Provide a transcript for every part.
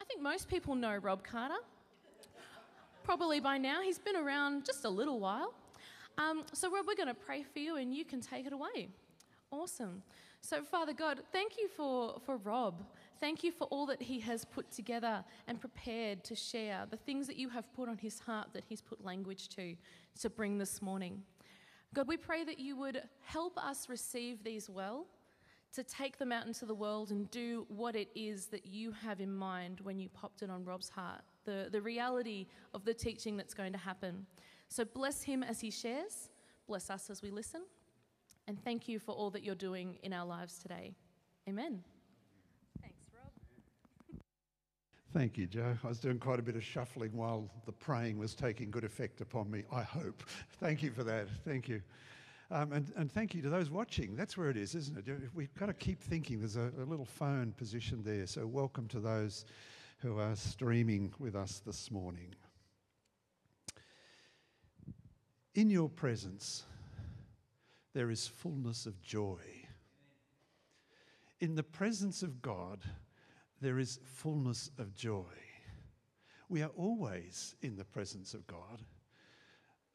I think most people know Rob Carter. Probably by now, he's been around just a little while. Um, so, Rob, we're going to pray for you and you can take it away. Awesome. So, Father God, thank you for, for Rob. Thank you for all that he has put together and prepared to share, the things that you have put on his heart that he's put language to, to bring this morning. God, we pray that you would help us receive these well, to take them out into the world and do what it is that you have in mind when you popped it on Rob's heart, the, the reality of the teaching that's going to happen. So bless him as he shares, bless us as we listen. And thank you for all that you're doing in our lives today. Amen. Thanks, Rob. Thank you, Joe. I was doing quite a bit of shuffling while the praying was taking good effect upon me, I hope. Thank you for that. Thank you. Um, and, and, thank you to those watching. That's where it is, isn't it? We've got to keep thinking. There's a, a little phone positioned there. So, welcome to those who are streaming with us this morning. In your presence, there is fullness of joy. In the presence of God, there is fullness of joy. We are always in the presence of God.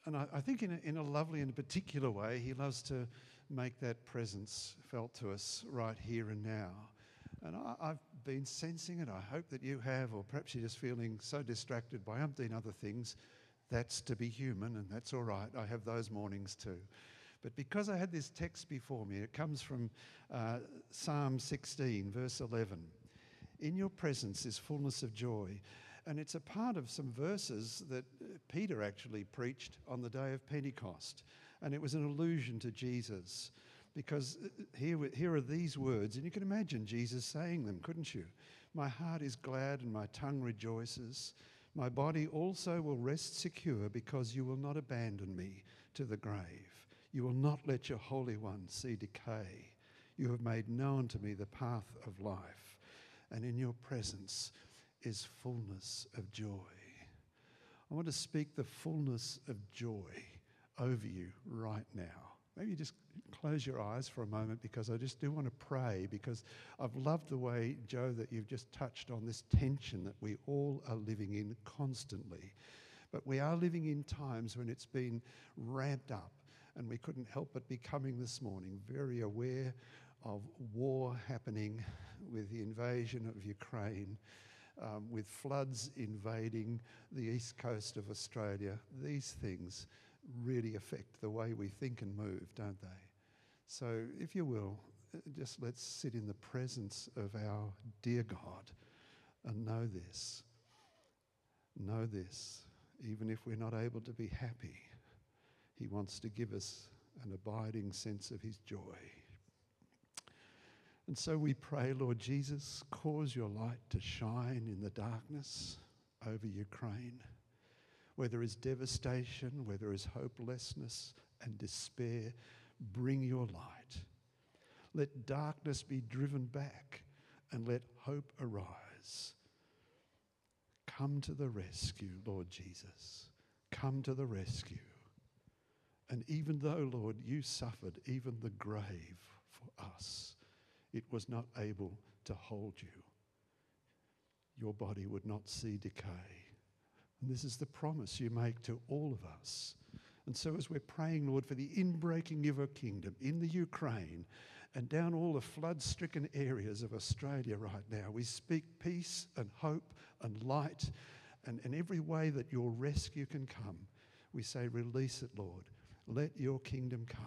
And I, I think, in a, in a lovely and particular way, He loves to make that presence felt to us right here and now. And I, have been sensing it. I hope that you have, or perhaps you're just feeling so distracted by umpteen other things. That's to be human, and that's all right. I have those mornings too. But because I had this text before me, it comes from uh, Psalm 16, verse 11. In your presence is fullness of joy. And it's a part of some verses that uh, Peter actually preached on the day of Pentecost. And it was an allusion to Jesus. Because uh, here, here are these words, and you can imagine Jesus saying them, couldn't you? My heart is glad and my tongue rejoices. My body also will rest secure because you will not abandon me to the grave. You will not let your Holy One see decay. You have made known to me the path of life, and in your presence is fullness of joy. I want to speak the fullness of joy over you right now. Maybe just close your eyes for a moment because I just do want to pray because I've loved the way, Joe, that you've just touched on this tension that we all are living in constantly. But we are living in times when it's been ramped up and we couldn't help but be coming this morning very aware of war happening with the invasion of Ukraine, um, with floods invading the east coast of Australia. These things really affect the way we think and move, don't they? So, if you will, just let's sit in the presence of our dear God and know this. Know this, even if we're not able to be happy he wants to give us an abiding sense of His joy. And so we pray, Lord Jesus, cause your light to shine in the darkness over Ukraine. Where there is devastation, where there is hopelessness and despair, bring your light. Let darkness be driven back and let hope arise. Come to the rescue, Lord Jesus. Come to the rescue. And even though, Lord, you suffered even the grave for us, it was not able to hold you. Your body would not see decay. And this is the promise you make to all of us. And so, as we're praying, Lord, for the inbreaking of your kingdom in the Ukraine and down all the flood stricken areas of Australia right now, we speak peace and hope and light and in every way that your rescue can come. We say, Release it, Lord. Let your kingdom come.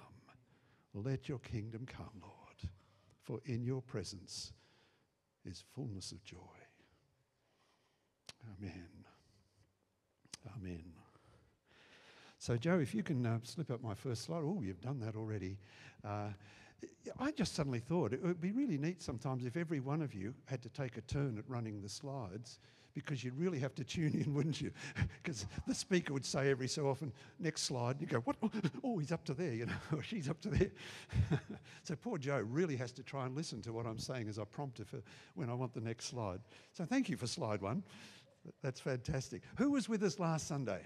Let your kingdom come, Lord. For in your presence is fullness of joy. Amen. Amen. So, Joe, if you can uh, slip up my first slide. Oh, you've done that already. Uh, I just suddenly thought it would be really neat sometimes if every one of you had to take a turn at running the slides because you'd really have to tune in, wouldn't you? Because the speaker would say every so often, next slide, you go, what? Oh, he's up to there, you know, or she's up to there. so poor Joe really has to try and listen to what I'm saying as I prompt her for when I want the next slide. So thank you for slide one. That's fantastic. Who was with us last Sunday?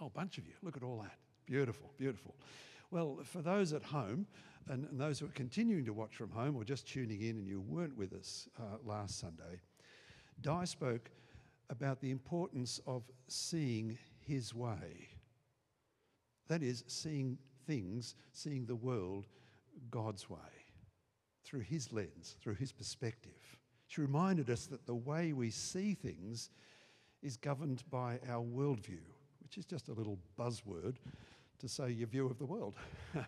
Oh, a bunch of you. Look at all that. Beautiful, beautiful. Well, for those at home and, and those who are continuing to watch from home or just tuning in and you weren't with us uh, last Sunday, Di spoke about the importance of seeing his way. That is, seeing things, seeing the world God's way, through his lens, through his perspective. She reminded us that the way we see things is governed by our worldview, which is just a little buzzword to say your view of the world. uh,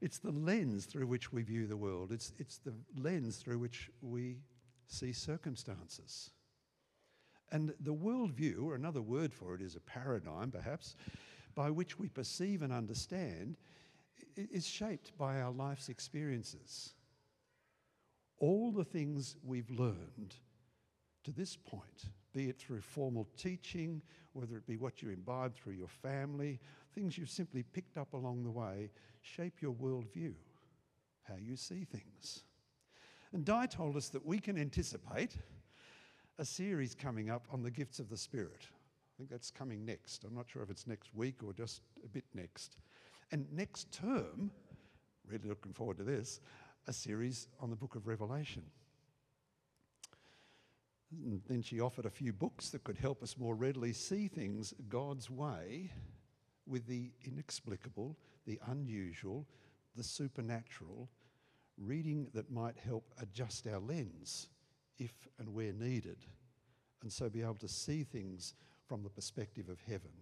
it's the lens through which we view the world, it's, it's the lens through which we see circumstances. And the worldview, or another word for it is a paradigm perhaps, by which we perceive and understand, is shaped by our life's experiences. All the things we've learned to this point, be it through formal teaching, whether it be what you imbibe through your family, things you've simply picked up along the way, shape your worldview, how you see things. And Di told us that we can anticipate a series coming up on the gifts of the Spirit. I think that's coming next. I'm not sure if it's next week or just a bit next. And next term, really looking forward to this, a series on the book of Revelation. And then she offered a few books that could help us more readily see things God's way with the inexplicable, the unusual, the supernatural, reading that might help adjust our lens if and where needed, and so be able to see things from the perspective of heaven.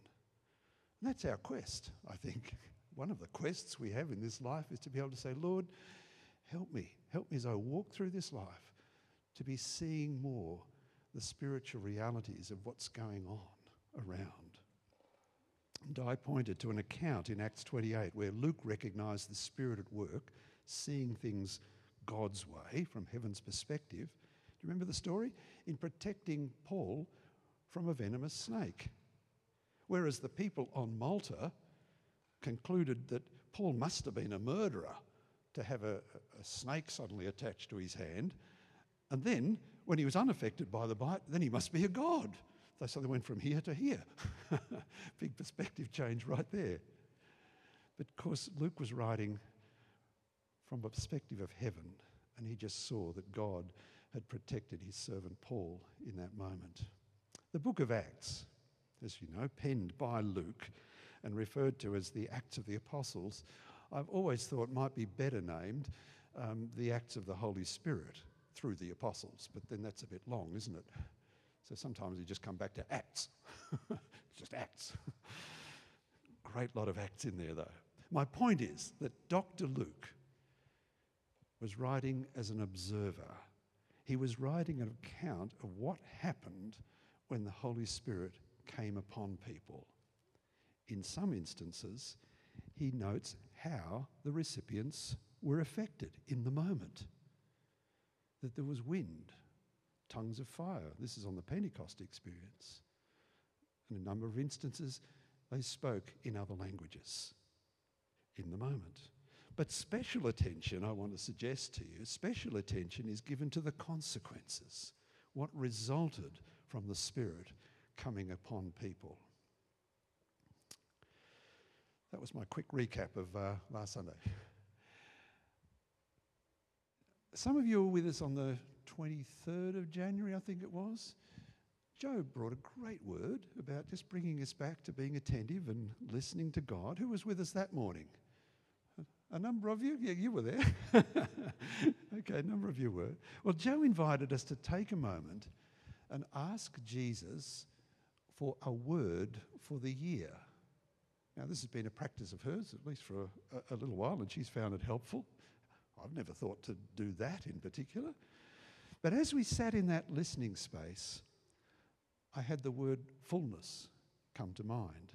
And that's our quest, I think. One of the quests we have in this life is to be able to say, Lord, help me. Help me as I walk through this life to be seeing more the spiritual realities of what's going on around. And I pointed to an account in Acts 28 where Luke recognized the Spirit at work, seeing things God's way from heaven's perspective. Do you remember the story? In protecting Paul from a venomous snake. Whereas the people on Malta concluded that Paul must have been a murderer to have a, a snake suddenly attached to his hand. And then, when he was unaffected by the bite, then he must be a god. So they went from here to here. Big perspective change right there. But of course, Luke was writing from a perspective of heaven, and he just saw that God had protected his servant Paul in that moment. The book of Acts, as you know, penned by Luke and referred to as the Acts of the Apostles, I've always thought might be better named um, the Acts of the Holy Spirit through the Apostles, but then that's a bit long, isn't it? So sometimes you just come back to Acts. just Acts. Great lot of Acts in there, though. My point is that Dr. Luke was writing as an observer. He was writing an account of what happened when the Holy Spirit came upon people. In some instances, he notes how the recipients were affected in the moment. That there was wind, tongues of fire. This is on the Pentecost experience. In a number of instances, they spoke in other languages in the moment. But special attention, I want to suggest to you, special attention is given to the consequences, what resulted from the Spirit coming upon people. That was my quick recap of uh, last Sunday. Some of you were with us on the 23rd of January, I think it was. Joe brought a great word about just bringing us back to being attentive and listening to God. Who was with us that morning? A number of you? Yeah, you were there. okay, a number of you were. Well, Joe invited us to take a moment and ask Jesus for a word for the year. Now, this has been a practice of hers, at least for a, a, little while, and she's found it helpful. I've never thought to do that in particular. But as we sat in that listening space, I had the word fullness come to mind.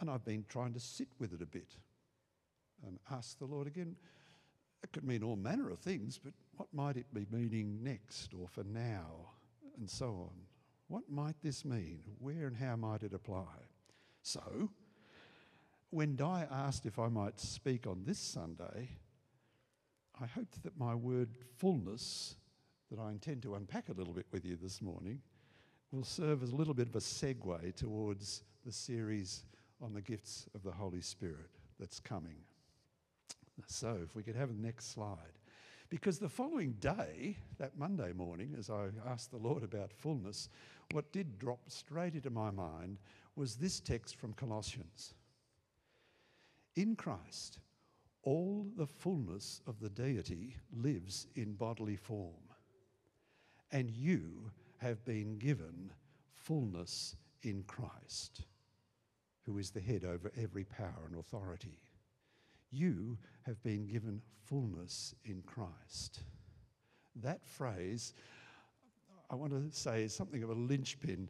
And I've been trying to sit with it a bit and ask the Lord again. It could mean all manner of things, but what might it be meaning next or for now and so on? What might this mean? Where and how might it apply? So, when Di asked if I might speak on this Sunday, I hoped that my word fullness, that I intend to unpack a little bit with you this morning, will serve as a little bit of a segue towards the series on the gifts of the Holy Spirit that's coming. So, if we could have the next slide. Because the following day, that Monday morning, as I asked the Lord about fullness, what did drop straight into my mind was this text from Colossians. In Christ, all the fullness of the deity lives in bodily form, and you have been given fullness in Christ, who is the head over every power and authority. You have been given fullness in Christ. That phrase, I want to say, is something of a linchpin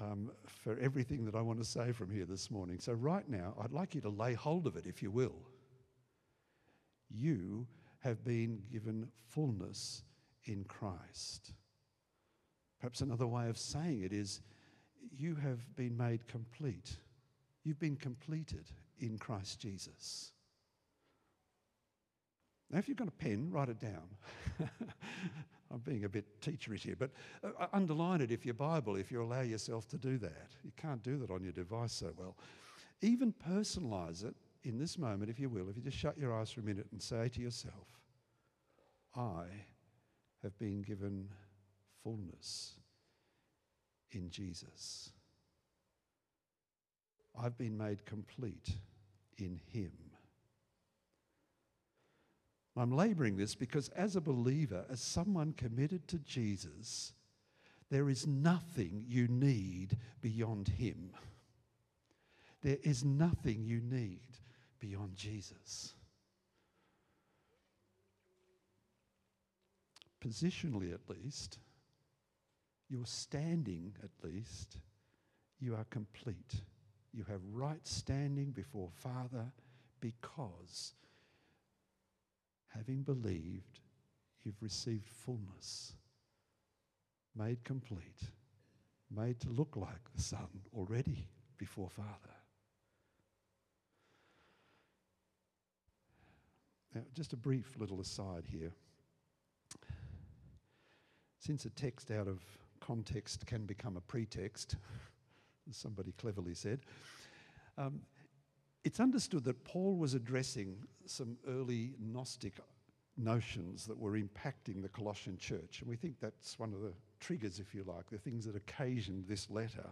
um, for everything that I want to say from here this morning. So, right now, I'd like you to lay hold of it, if you will. You have been given fullness in Christ. Perhaps another way of saying it is you have been made complete. You've been completed in Christ Jesus. Now, if you've got a pen, write it down. I'm being a bit teacherish here, but uh, uh, underline it if your Bible, if you allow yourself to do that. You can't do that on your device so well. Even personalize it in this moment, if you will, if you just shut your eyes for a minute and say to yourself, I have been given fullness in Jesus. I've been made complete in Him. I'm laboring this because, as a believer, as someone committed to Jesus, there is nothing you need beyond Him. There is nothing you need beyond Jesus. Positionally, at least, you're standing, at least, you are complete. You have right standing before Father because having believed, you've received fullness, made complete, made to look like the Son already before Father. Now, just a brief little aside here. Since a text out of context can become a pretext, as somebody cleverly said, um, it's understood that Paul was addressing some early Gnostic notions that were impacting the Colossian church. And we think that's one of the triggers, if you like, the things that occasioned this letter.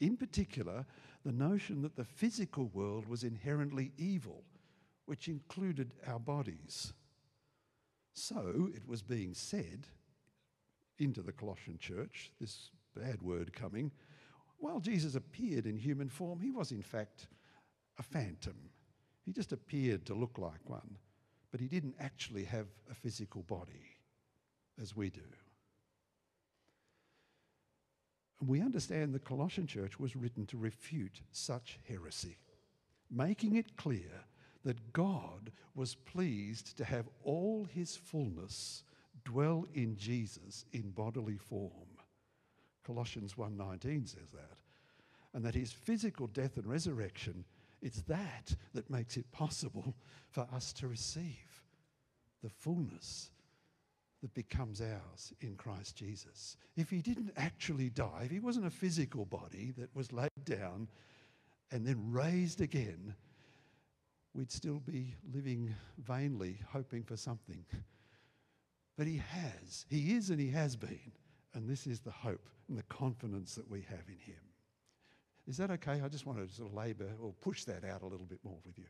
In particular, the notion that the physical world was inherently evil, which included our bodies. So it was being said into the Colossian church, this bad word coming, while Jesus appeared in human form, he was in fact a phantom. He just appeared to look like one, but he didn't actually have a physical body as we do. And we understand the Colossian church was written to refute such heresy, making it clear that God was pleased to have all his fullness dwell in Jesus in bodily form. Colossians 1:19 says that. And that his physical death and resurrection it's that that makes it possible for us to receive the fullness that becomes ours in Christ Jesus. If he didn't actually die, if he wasn't a physical body that was laid down and then raised again, we'd still be living vainly, hoping for something. But he has. He is and he has been. And this is the hope and the confidence that we have in him. Is that okay? I just want to sort of labour or push that out a little bit more with you.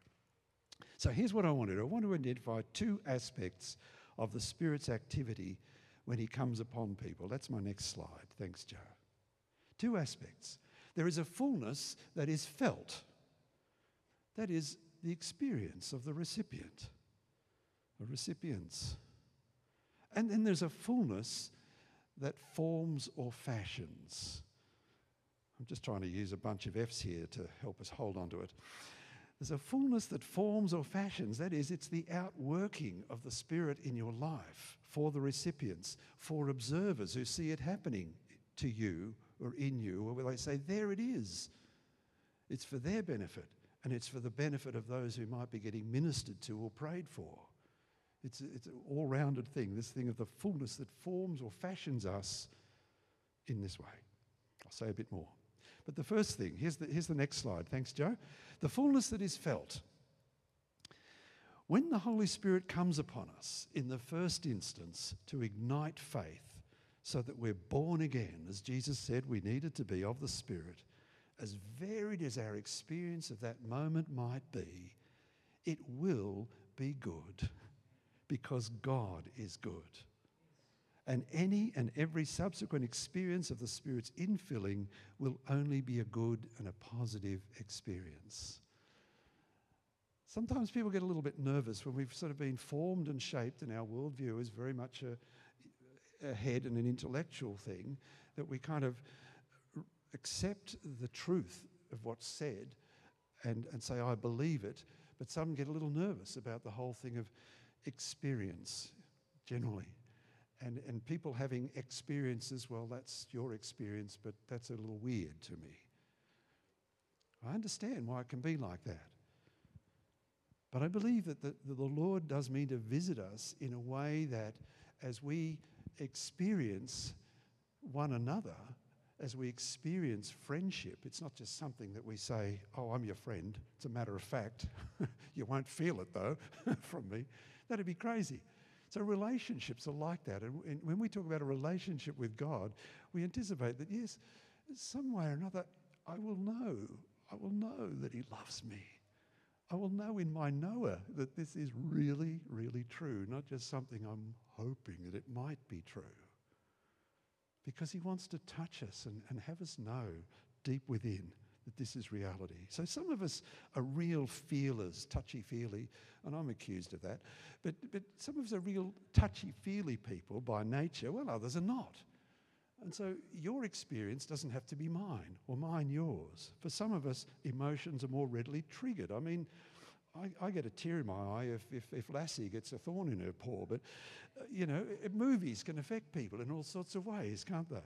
So here's what I want to do I want to identify two aspects of the Spirit's activity when He comes upon people. That's my next slide. Thanks, Joe. Two aspects. There is a fullness that is felt, that is the experience of the recipient, the recipients. And then there's a fullness that forms or fashions. I'm just trying to use a bunch of F's here to help us hold on to it. There's a fullness that forms or fashions. That is, it's the outworking of the Spirit in your life for the recipients, for observers who see it happening to you or in you, or they say, There it is. It's for their benefit, and it's for the benefit of those who might be getting ministered to or prayed for. It's, it's an all rounded thing, this thing of the fullness that forms or fashions us in this way. I'll say a bit more. But the first thing, here's the, here's the next slide. Thanks, Joe. The fullness that is felt. When the Holy Spirit comes upon us in the first instance to ignite faith so that we're born again, as Jesus said we needed to be of the Spirit, as varied as our experience of that moment might be, it will be good because God is good. And any and every subsequent experience of the Spirit's infilling will only be a good and a positive experience. Sometimes people get a little bit nervous when we've sort of been formed and shaped, and our worldview is very much a, a head and an intellectual thing, that we kind of accept the truth of what's said and, and say, I believe it. But some get a little nervous about the whole thing of experience generally. And, and people having experiences, well, that's your experience, but that's a little weird to me. I understand why it can be like that. But I believe that the, the Lord does mean to visit us in a way that as we experience one another, as we experience friendship, it's not just something that we say, Oh, I'm your friend. It's a matter of fact. you won't feel it though from me. That'd be crazy. So, relationships are like that. And, when we talk about a relationship with God, we anticipate that, yes, some way or another, I will know. I will know that He loves me. I will know in my knower that this is really, really true, not just something I'm hoping that it might be true because he wants to touch us and, and have us know deep within that this is reality. So some of us are real feelers, touchy feely, and I'm accused of that. But, but some of us are real touchy feely people by nature, well, others are not. And so your experience doesn't have to be mine or mine yours. For some of us, emotions are more readily triggered. I mean, I, I, get a tear in my eye if, if, if, Lassie gets a thorn in her paw. But, uh, you know, movies can affect people in all sorts of ways, can't they?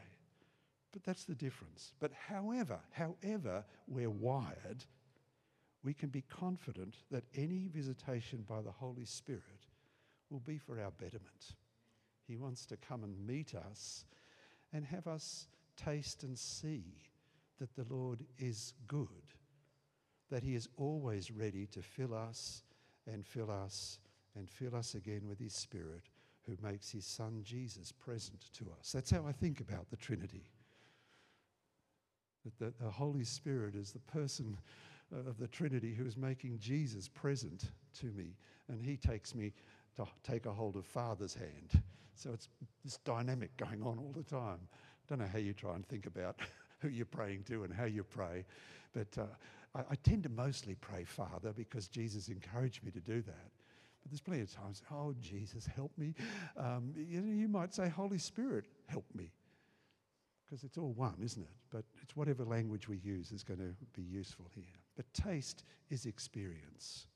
But that's the difference. But however, however we're wired, we can be confident that any visitation by the Holy Spirit will be for our betterment. He wants to come and meet us and have us taste and see that the Lord is good that He is always ready to fill us and fill us and fill us again with His Spirit, who makes His Son Jesus present to us. That's how I think about the Trinity. That the, Holy Spirit is the person of the Trinity who is making Jesus present to me, and He takes me to take a hold of Father's hand. So it's this dynamic going on all the time. I don't know how you try and think about who you're praying to and how you pray, but uh, I, I tend to mostly pray Father because Jesus encouraged me to do that. But there's plenty of times, oh, Jesus, help me. Um, you, know, you might say, Holy Spirit, help me. Because it's all one, isn't it? But it's whatever language we use is going to be useful here. But taste is experience.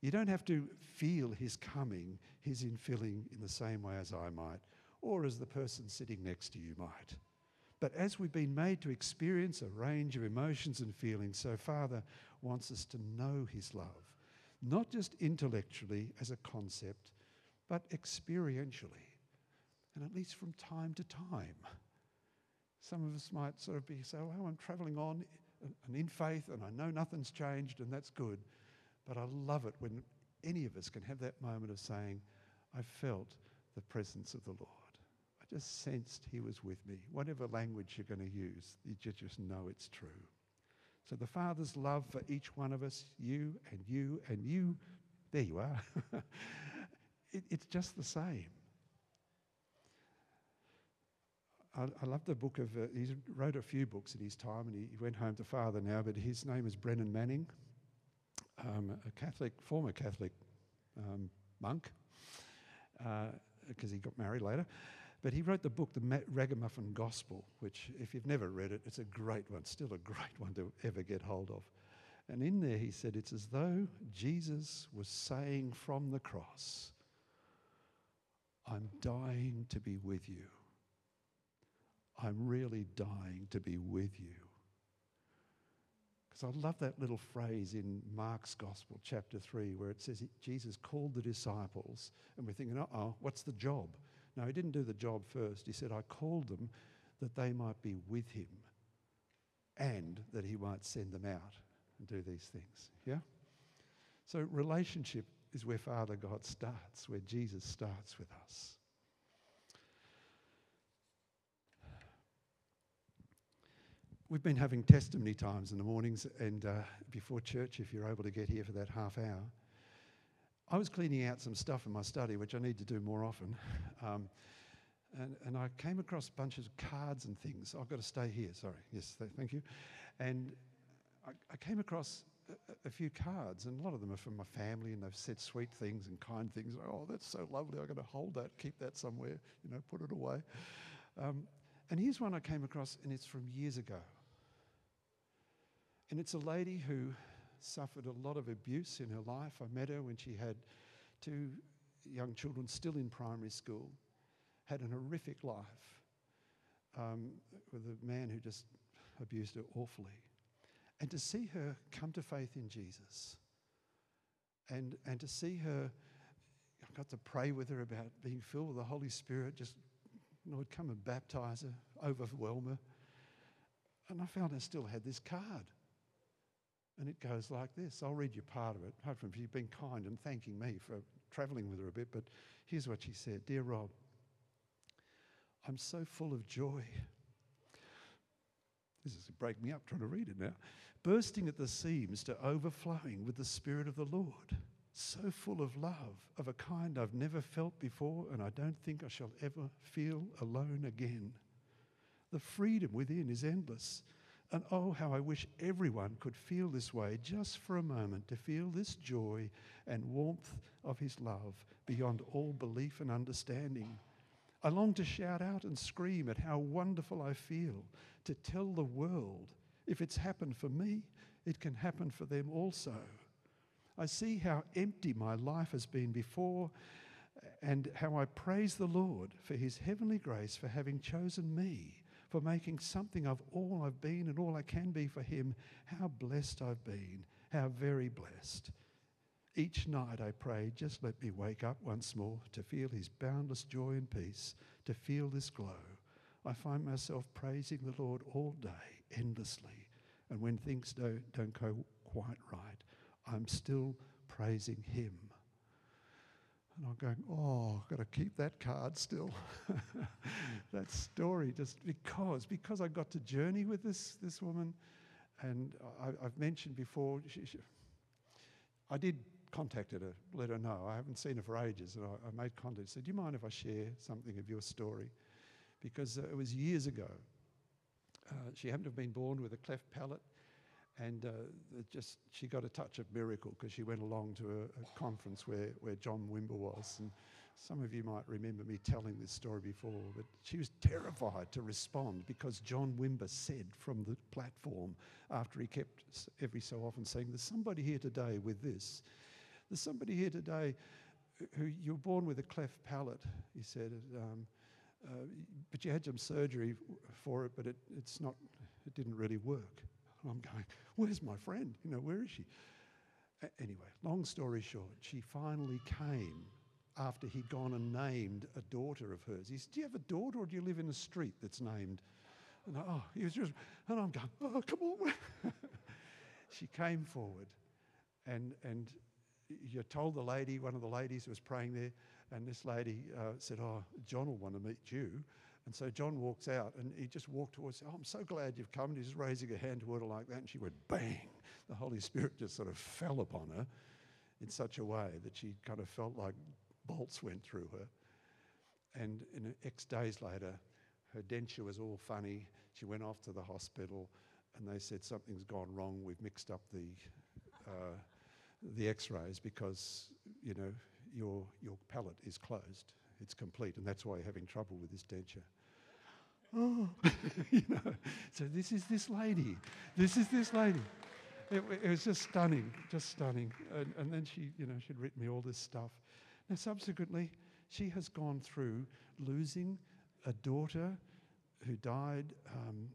You don't have to feel his coming, his infilling in the same way as I might, or as the person sitting next to you might. But as we've been made to experience a range of emotions and feelings, so Father wants us to know His love, not just intellectually as a concept, but experientially, and at least from time to time. Some of us might sort of be say, oh, I'm travelling on and in faith, and I know nothing's changed, and that's good." But I love it when any of us can have that moment of saying, "I felt the presence of the Lord." I just sensed he was with me. Whatever language you're going to use, you just know it's true. So the Father's love for each one of us, you and you and you, there you are. it, it's just the same. I, I love the book of, uh, he wrote a few books in his time and he, he, went home to Father now, but his name is Brennan Manning, um, a Catholic, former Catholic um, monk, because uh, he got married later. But he wrote the book, The Ragamuffin Gospel, which, if you've never read it, it's a great one, still a great one to ever get hold of. And in there, he said, it's as though Jesus was saying from the cross, I'm dying to be with you. I'm really dying to be with you. Because I love that little phrase in Mark's Gospel, chapter 3, where it says Jesus called the disciples, and we're thinking, uh oh, what's the job? No, he didn't do the job first. He said, I called them that they might be with him and that he might send them out and do these things. Yeah? So, relationship is where Father God starts, where Jesus starts with us. We've been having testimony times in the mornings and uh, before church, if you're able to get here for that half hour. I was cleaning out some stuff in my study, which I need to do more often. Um, and, and I came across bunches of cards and things. I've got to stay here, sorry. Yes, th- thank you. And I, I came across a, a, few cards, and a lot of them are from my family, and they've said sweet things and kind things. Oh, that's so lovely. I've got to hold that, keep that somewhere, you know, put it away. Um, and here's one I came across, and it's from years ago. And it's a lady who suffered a lot of abuse in her life. I met her when she had two young children still in primary school, had an horrific life um, with a man who just abused her awfully. And to see her come to faith in Jesus and, and to see her, I got to pray with her about being filled with the Holy Spirit, just, Lord, come and baptize her, overwhelm her. And I found I still had this card. And it goes like this. I'll read you part of it. Hopefully, you've been kind and thanking me for traveling with her a bit. But here's what she said Dear Rob, I'm so full of joy. This is breaking me up trying to read it now. Bursting at the seams to overflowing with the Spirit of the Lord. So full of love, of a kind I've never felt before, and I don't think I shall ever feel alone again. The freedom within is endless and oh, how I wish everyone could feel this way just for a moment, to feel this joy and warmth of His love beyond all belief and understanding. I long to shout out and scream at how wonderful I feel, to tell the world if it's happened for me, it can happen for them also. I see how empty my life has been before and how I praise the Lord for His heavenly grace for having chosen me for making something of all I've been and all I can be for Him. How blessed I've been. How very blessed. Each night I pray, just let me wake up once more to feel His boundless joy and peace, to feel this glow. I find myself praising the Lord all day, endlessly. And when things don't, don't go quite right, I'm still praising Him. And I'm going, oh, I've got to keep that card still. that story, just because, because I got to journey with this, this woman. And I, have mentioned before, she, she, I did contact her let her know. I haven't seen her for ages. And I, I made contact. said, do you mind if I share something of your story? Because uh, it was years ago. Uh, she happened to have been born with a cleft palate and uh, just she got a touch of miracle because she went along to a, a, conference where, where John Wimber was. And some of you might remember me telling this story before, but she was terrified to respond because John Wimber said from the platform after he kept every so often saying, There's somebody here today with this. There's somebody here today who you're born with a cleft palate, he said. Um, uh, but you had some surgery for it, but it, it's not, it didn't really work. I'm going, where's my friend? You know, where is she? anyway, long story short, she finally came after he'd gone and named a daughter of hers. He said, Do you have a daughter or do you live in a street that's named? And I, oh, he was just, and I'm going, Oh, come on. she came forward and, and you told the lady, one of the ladies who was praying there, and this lady uh, said, Oh, John will want to meet you. And so John walks out and he just walked towards, oh, I'm so glad you've come. And he's raising a hand toward her like that. And she went, bang. The Holy Spirit just sort of fell upon her in such a way that she kind of felt like bolts went through her. And in X days later, her denture was all funny. She went off to the hospital and they said, something's gone wrong. We've mixed up the, uh, the x-rays because, you know, your, your palate is closed it's complete, and that's why you're having trouble with this denture. Oh, you know. So this is this lady. This is this lady. It, it was just stunning, just stunning. And, and, then she, you know, she'd written me all this stuff. Now, subsequently, she has gone through losing a daughter who died um,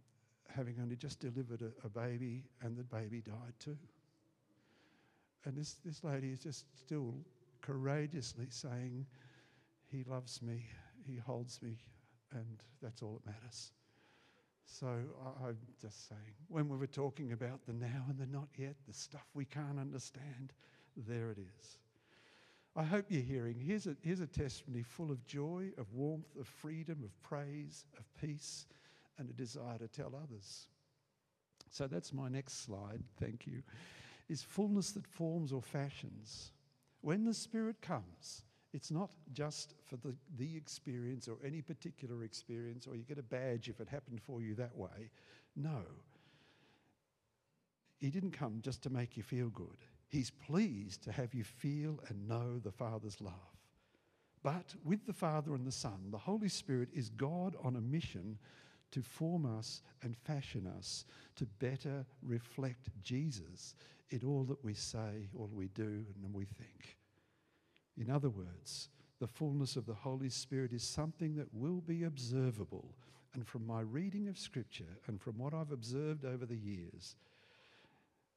having only just delivered a, a, baby, and the baby died too. And this, this lady is just still courageously saying, he loves me, He holds me, and that's all that matters. So I, am just saying, when we were talking about the now and the not yet, the stuff we can't understand, there it is. I hope you're hearing. Here's a, here's a testimony full of joy, of warmth, of freedom, of praise, of peace, and a desire to tell others. So that's my next slide. Thank you. Is fullness that forms or fashions. When the Spirit comes, it's not just for the, the experience or any particular experience, or you get a badge if it happened for you that way. No. He didn't come just to make you feel good. He's pleased to have you feel and know the Father's love. But with the Father and the Son, the Holy Spirit is God on a mission to form us and fashion us to better reflect Jesus in all that we say, all we do, and we think. In other words, the fullness of the Holy Spirit is something that will be observable. And from my reading of Scripture and from what I've observed over the years,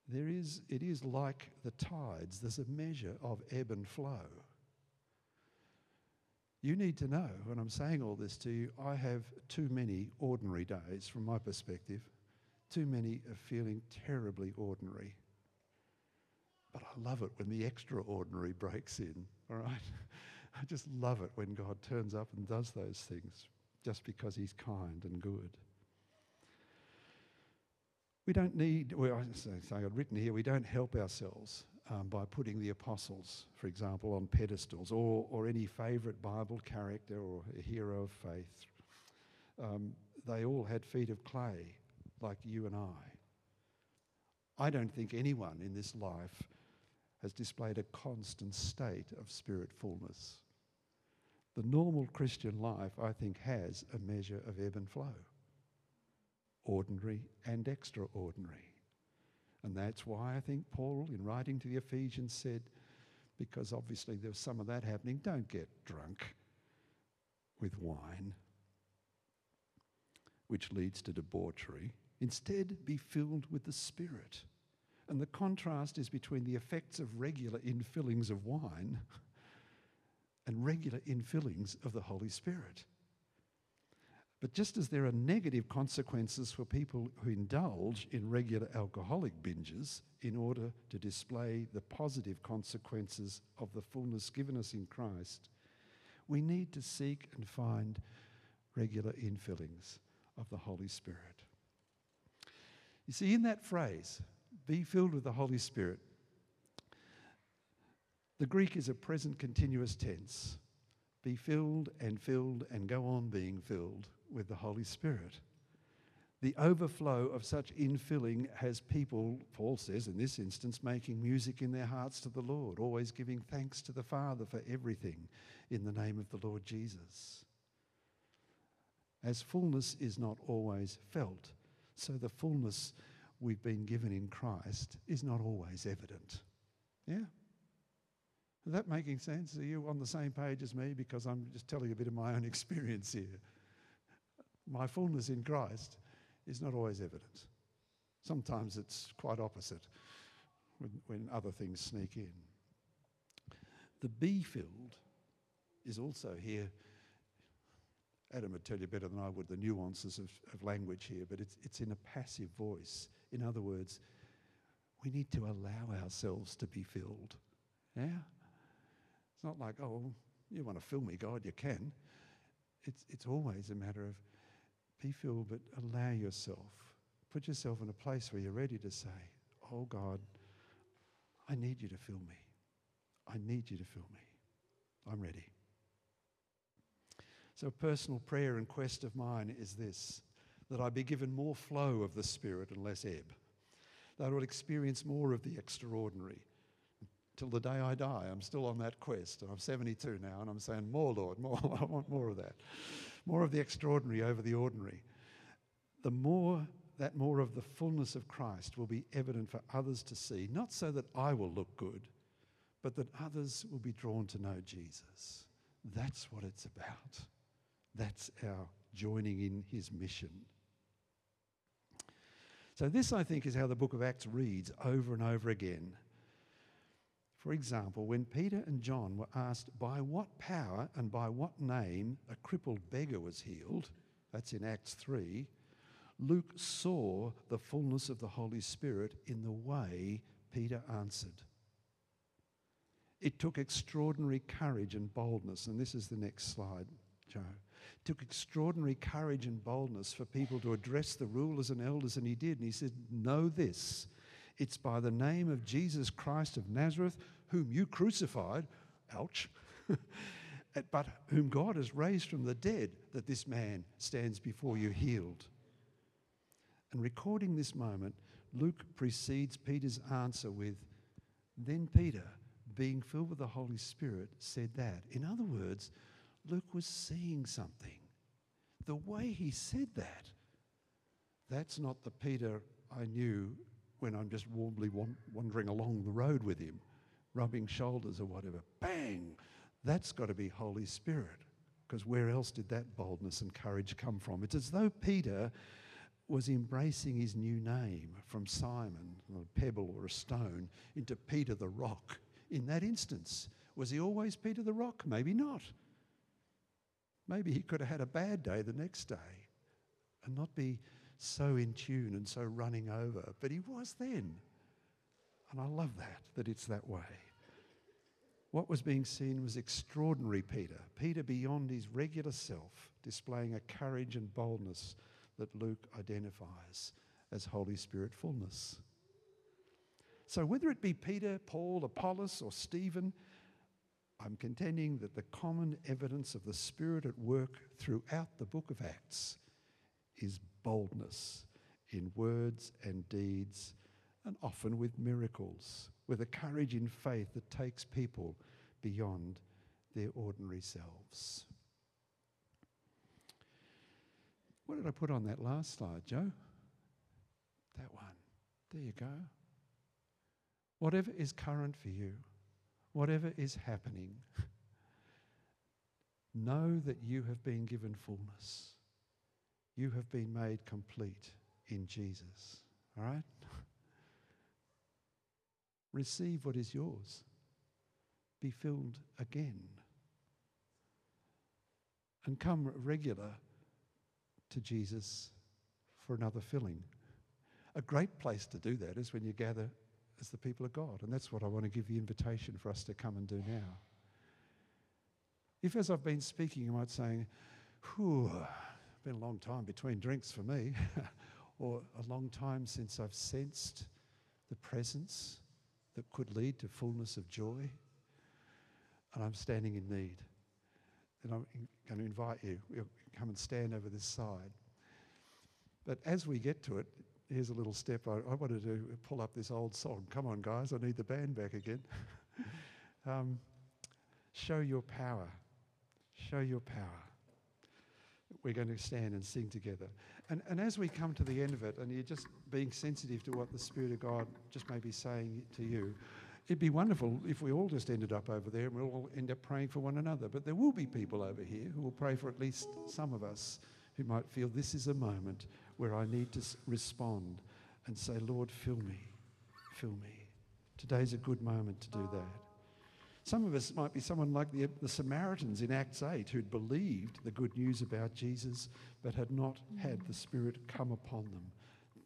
there is, it is like the tides, there's a measure of ebb and flow. You need to know, when I'm saying all this to you, I have too many ordinary days from my perspective, too many of feeling terribly ordinary. But I love it when the extraordinary breaks in, all right? I just love it when God turns up and does those things just because He's kind and good. We don't need, well, I've written here, we don't help ourselves um, by putting the apostles, for example, on pedestals or, or any favourite Bible character or a hero of faith. Um, they all had feet of clay, like you and I. I don't think anyone in this life has displayed a constant state of spirit fullness. The normal Christian life, I think, has a measure of ebb and flow ordinary and extraordinary. And that's why I think Paul, in writing to the Ephesians, said, because obviously there's some of that happening, don't get drunk with wine, which leads to debauchery. Instead, be filled with the Spirit. And the contrast is between the effects of regular infillings of wine and regular infillings of the Holy Spirit. But just as there are negative consequences for people who indulge in regular alcoholic binges in order to display the positive consequences of the fullness given us in Christ, we need to seek and find regular infillings of the Holy Spirit. You see, in that phrase, be filled with the Holy Spirit, the Greek is a present continuous tense. Be filled and filled and go on being filled with the Holy Spirit. The overflow of such infilling has people, Paul says in this instance, making music in their hearts to the Lord, always giving thanks to the Father for everything in the name of the Lord Jesus. As fullness is not always felt, so the fullness we've been given in Christ is not always evident. Yeah? Is that making sense? Are you on the same page as me? Because I'm just telling you a bit of my own experience here my fullness in Christ is not always evident. Sometimes it's quite opposite when, when other things sneak in. The be filled is also here. Adam would tell you better than I would the nuances of, of language here, but it's, it's in a passive voice. In other words, we need to allow ourselves to be filled. Yeah? It's not like, oh, you want to fill me, God, you can. It's, it's always a matter of be filled, but allow yourself. Put yourself in a place where you're ready to say, Oh God, I need you to fill me. I need you to fill me. I'm ready. So, a personal prayer and quest of mine is this that I be given more flow of the Spirit and less ebb, that I would experience more of the extraordinary. Till the day I die, I'm still on that quest, and I'm 72 now, and I'm saying, More, Lord, more. I want more of that more of the extraordinary over the ordinary, the more that more of the fullness of Christ will be evident for others to see, not so that I will look good, but that others will be drawn to know Jesus. That's what it's about. That's our joining in his mission. So, this, I think, is how the book of Acts reads over and over again. For example, when Peter and John were asked by what power and by what name a crippled beggar was healed, that's in Acts 3, Luke saw the fullness of the Holy Spirit in the way Peter answered. It took extraordinary courage and boldness, and this is the next slide, Joe. Took extraordinary courage and boldness for people to address the rulers and elders, and he did. And he said, Know this it's by the name of Jesus Christ of Nazareth, whom you crucified, ouch, but whom God has raised from the dead, that this man stands before you healed. And recording this moment, Luke precedes Peter's answer with, Then Peter, being filled with the Holy Spirit, said that. In other words, Luke was seeing something. The way he said that, that's not the Peter I knew when I'm just warmly wandering along the road with him, rubbing shoulders or whatever. Bang! That's got to be Holy Spirit, because where else did that boldness and courage come from? It's as though Peter was embracing his new name from Simon, a pebble or a stone, into Peter the rock. In that instance, was he always Peter the rock? Maybe not. Maybe he could have had a bad day the next day and not be so in tune and so running over. But he was then. And I love that, that it's that way. What was being seen was extraordinary Peter, Peter beyond his regular self, displaying a courage and boldness that Luke identifies as Holy Spirit fullness. So, whether it be Peter, Paul, Apollos, or Stephen, I'm contending that the common evidence of the Spirit at work throughout the book of Acts is boldness in words and deeds, and often with miracles, with a courage in faith that takes people beyond their ordinary selves. What did I put on that last slide, Joe? That one. There you go. Whatever is current for you, whatever is happening, know that you have been given fullness. You have been made complete in Jesus. All right? Receive what is yours. Be filled again. And come regular to Jesus for another filling. A great place to do that is when you gather as the people of God. And that's what I want to give the invitation for us to come and do now. If, as I've been speaking, you might say, whew, been a long time between drinks for me, or a long time since I've sensed the presence that could lead to fullness of joy, and I'm standing in need. And I'm going to invite you, come and stand over this side. But as we get to it, here's a little step. I, I wanted to pull up this old song. Come on, guys, I need the band back again. um, show your power. Show your power. We're going to stand and sing together. And, and as we come to the end of it, and you're just being sensitive to what the Spirit of God just may be saying to you, it'd be wonderful if we all just ended up over there and we'll all end up praying for one another. But there will be people over here who will pray for at least some of us who might feel this is a moment where I need to respond and say, Lord, fill me, fill me. Today's a good moment to do that. Some of us might be someone like the, the Samaritans in Acts 8 who'd believed the good news about Jesus but had not mm. had the Spirit come upon them.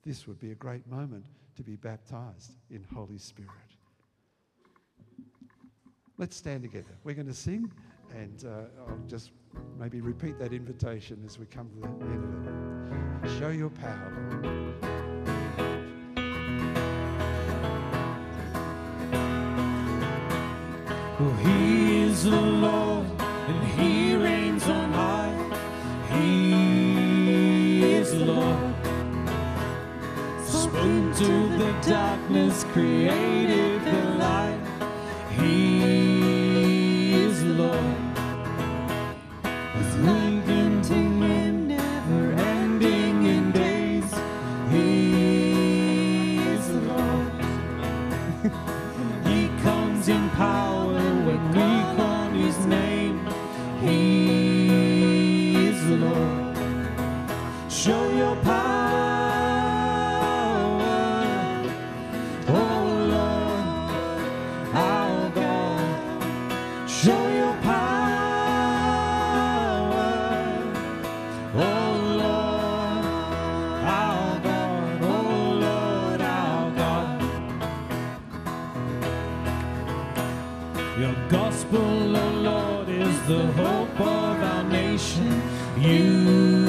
This would be a great moment to be baptized in Holy Spirit. Let's stand together. We're going to sing, and uh, I'll just maybe repeat that invitation as we come to the end of it. Show your power, Lord. He is the Lord, and he reigns on high. He is Lord. Spoke to the darkness, created Oh Lord, I'll show your power, oh Lord, I'll Oh Lord, our God. Your gospel, oh Lord, is the hope of our nation. You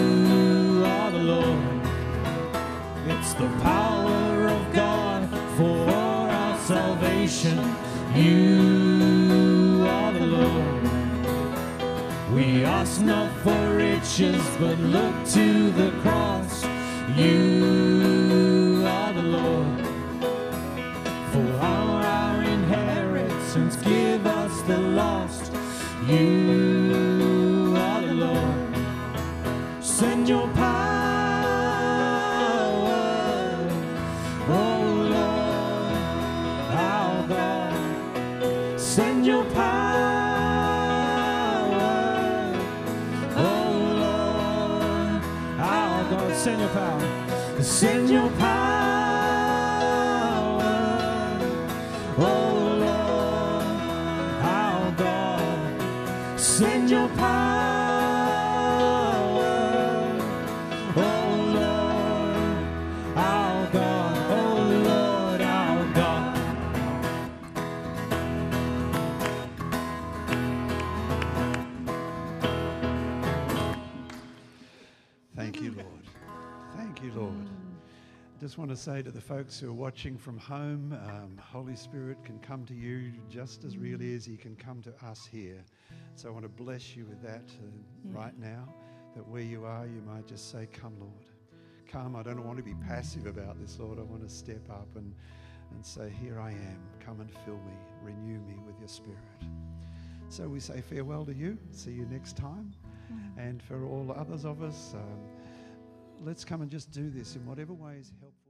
You are the Lord. We ask not for riches, but look to the cross. You Send your power. Send your power, to say to the folks who are watching from home, um, Holy Spirit can come to you just as really as He can come to us here. So I want to bless you with that uh, right now. That where you are, you might just say, Come, Lord. Come. I don't want to be passive about this, Lord. I want to step up and, and say, Here I am. Come and fill me. Renew me with your Spirit. So we say farewell to you. See you next time. And for all others of us, um, let's come and just do this in whatever way is helpful.